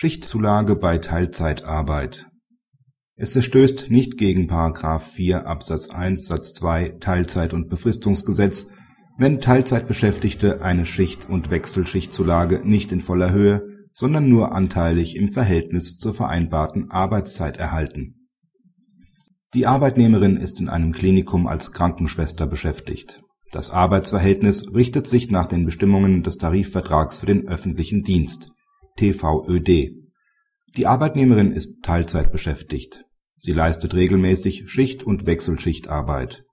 Schichtzulage bei Teilzeitarbeit Es verstößt nicht gegen § 4 Absatz 1 Satz 2 Teilzeit und Befristungsgesetz, wenn Teilzeitbeschäftigte eine Schicht und Wechselschichtzulage nicht in voller Höhe, sondern nur anteilig im Verhältnis zur vereinbarten Arbeitszeit erhalten. Die Arbeitnehmerin ist in einem Klinikum als Krankenschwester beschäftigt. Das Arbeitsverhältnis richtet sich nach den Bestimmungen des Tarifvertrags für den öffentlichen Dienst (TVöD). Die Arbeitnehmerin ist Teilzeit beschäftigt. Sie leistet regelmäßig Schicht und Wechselschichtarbeit.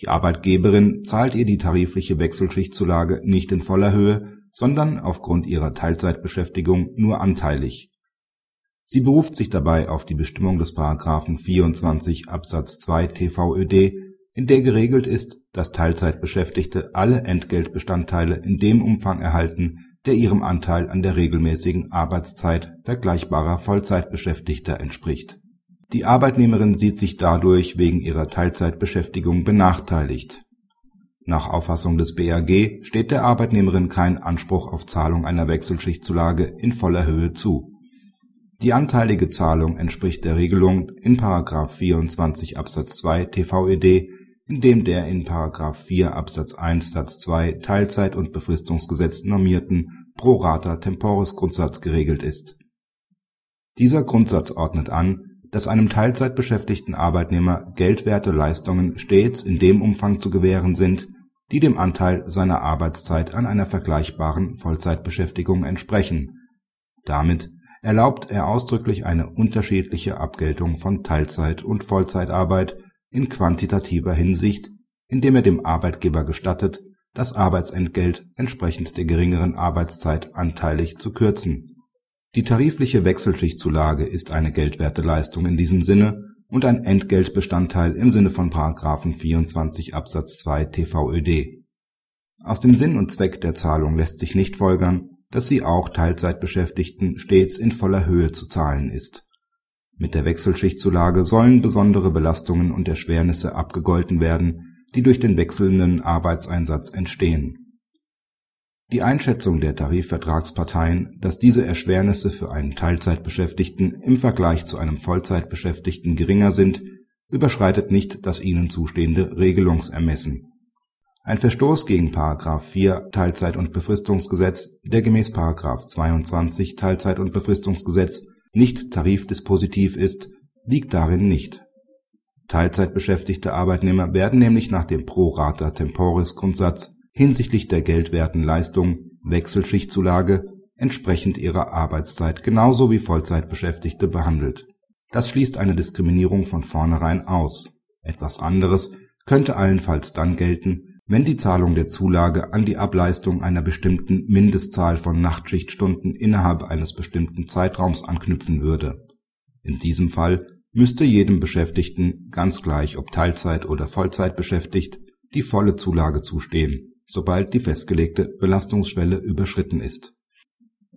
Die Arbeitgeberin zahlt ihr die tarifliche Wechselschichtzulage nicht in voller Höhe, sondern aufgrund ihrer Teilzeitbeschäftigung nur anteilig. Sie beruft sich dabei auf die Bestimmung des § 24 Absatz 2 TVöD, in der geregelt ist, dass Teilzeitbeschäftigte alle Entgeltbestandteile in dem Umfang erhalten der ihrem Anteil an der regelmäßigen Arbeitszeit vergleichbarer Vollzeitbeschäftigter entspricht. Die Arbeitnehmerin sieht sich dadurch wegen ihrer Teilzeitbeschäftigung benachteiligt. Nach Auffassung des BAG steht der Arbeitnehmerin kein Anspruch auf Zahlung einer Wechselschichtzulage in voller Höhe zu. Die anteilige Zahlung entspricht der Regelung in § 24 Absatz 2 TVöD in dem der in § 4 Absatz 1 Satz 2 Teilzeit und Befristungsgesetz normierten Pro-rata-temporis-Grundsatz geregelt ist. Dieser Grundsatz ordnet an, dass einem Teilzeitbeschäftigten Arbeitnehmer geldwerte Leistungen stets in dem Umfang zu gewähren sind, die dem Anteil seiner Arbeitszeit an einer vergleichbaren Vollzeitbeschäftigung entsprechen. Damit erlaubt er ausdrücklich eine unterschiedliche Abgeltung von Teilzeit und Vollzeitarbeit in quantitativer Hinsicht, indem er dem Arbeitgeber gestattet, das Arbeitsentgelt entsprechend der geringeren Arbeitszeit anteilig zu kürzen. Die tarifliche Wechselschichtzulage ist eine geldwerte Leistung in diesem Sinne und ein Entgeltbestandteil im Sinne von § 24 Absatz 2 TVöD. Aus dem Sinn und Zweck der Zahlung lässt sich nicht folgern, dass sie auch Teilzeitbeschäftigten stets in voller Höhe zu zahlen ist mit der Wechselschichtzulage sollen besondere Belastungen und Erschwernisse abgegolten werden, die durch den wechselnden Arbeitseinsatz entstehen. Die Einschätzung der Tarifvertragsparteien, dass diese Erschwernisse für einen Teilzeitbeschäftigten im Vergleich zu einem Vollzeitbeschäftigten geringer sind, überschreitet nicht das ihnen zustehende Regelungsermessen. Ein Verstoß gegen § 4 Teilzeit und Befristungsgesetz, der gemäß § 22 Teilzeit und Befristungsgesetz nicht tarifdispositiv ist, liegt darin nicht. Teilzeitbeschäftigte Arbeitnehmer werden nämlich nach dem Pro-rata-temporis-Grundsatz hinsichtlich der geldwerten Leistung (Wechselschichtzulage) entsprechend ihrer Arbeitszeit genauso wie Vollzeitbeschäftigte behandelt. Das schließt eine Diskriminierung von vornherein aus. Etwas anderes könnte allenfalls dann gelten wenn die Zahlung der Zulage an die Ableistung einer bestimmten Mindestzahl von Nachtschichtstunden innerhalb eines bestimmten Zeitraums anknüpfen würde. In diesem Fall müsste jedem Beschäftigten, ganz gleich ob Teilzeit oder Vollzeit beschäftigt, die volle Zulage zustehen, sobald die festgelegte Belastungsschwelle überschritten ist.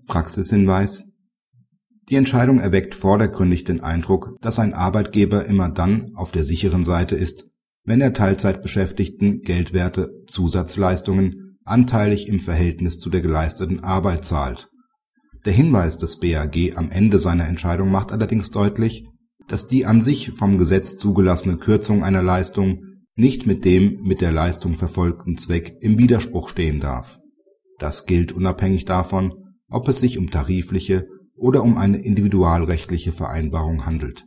Praxishinweis Die Entscheidung erweckt vordergründig den Eindruck, dass ein Arbeitgeber immer dann auf der sicheren Seite ist wenn er Teilzeitbeschäftigten geldwerte Zusatzleistungen anteilig im Verhältnis zu der geleisteten Arbeit zahlt. Der Hinweis des BAG am Ende seiner Entscheidung macht allerdings deutlich, dass die an sich vom Gesetz zugelassene Kürzung einer Leistung nicht mit dem mit der Leistung verfolgten Zweck im Widerspruch stehen darf. Das gilt unabhängig davon, ob es sich um tarifliche oder um eine individualrechtliche Vereinbarung handelt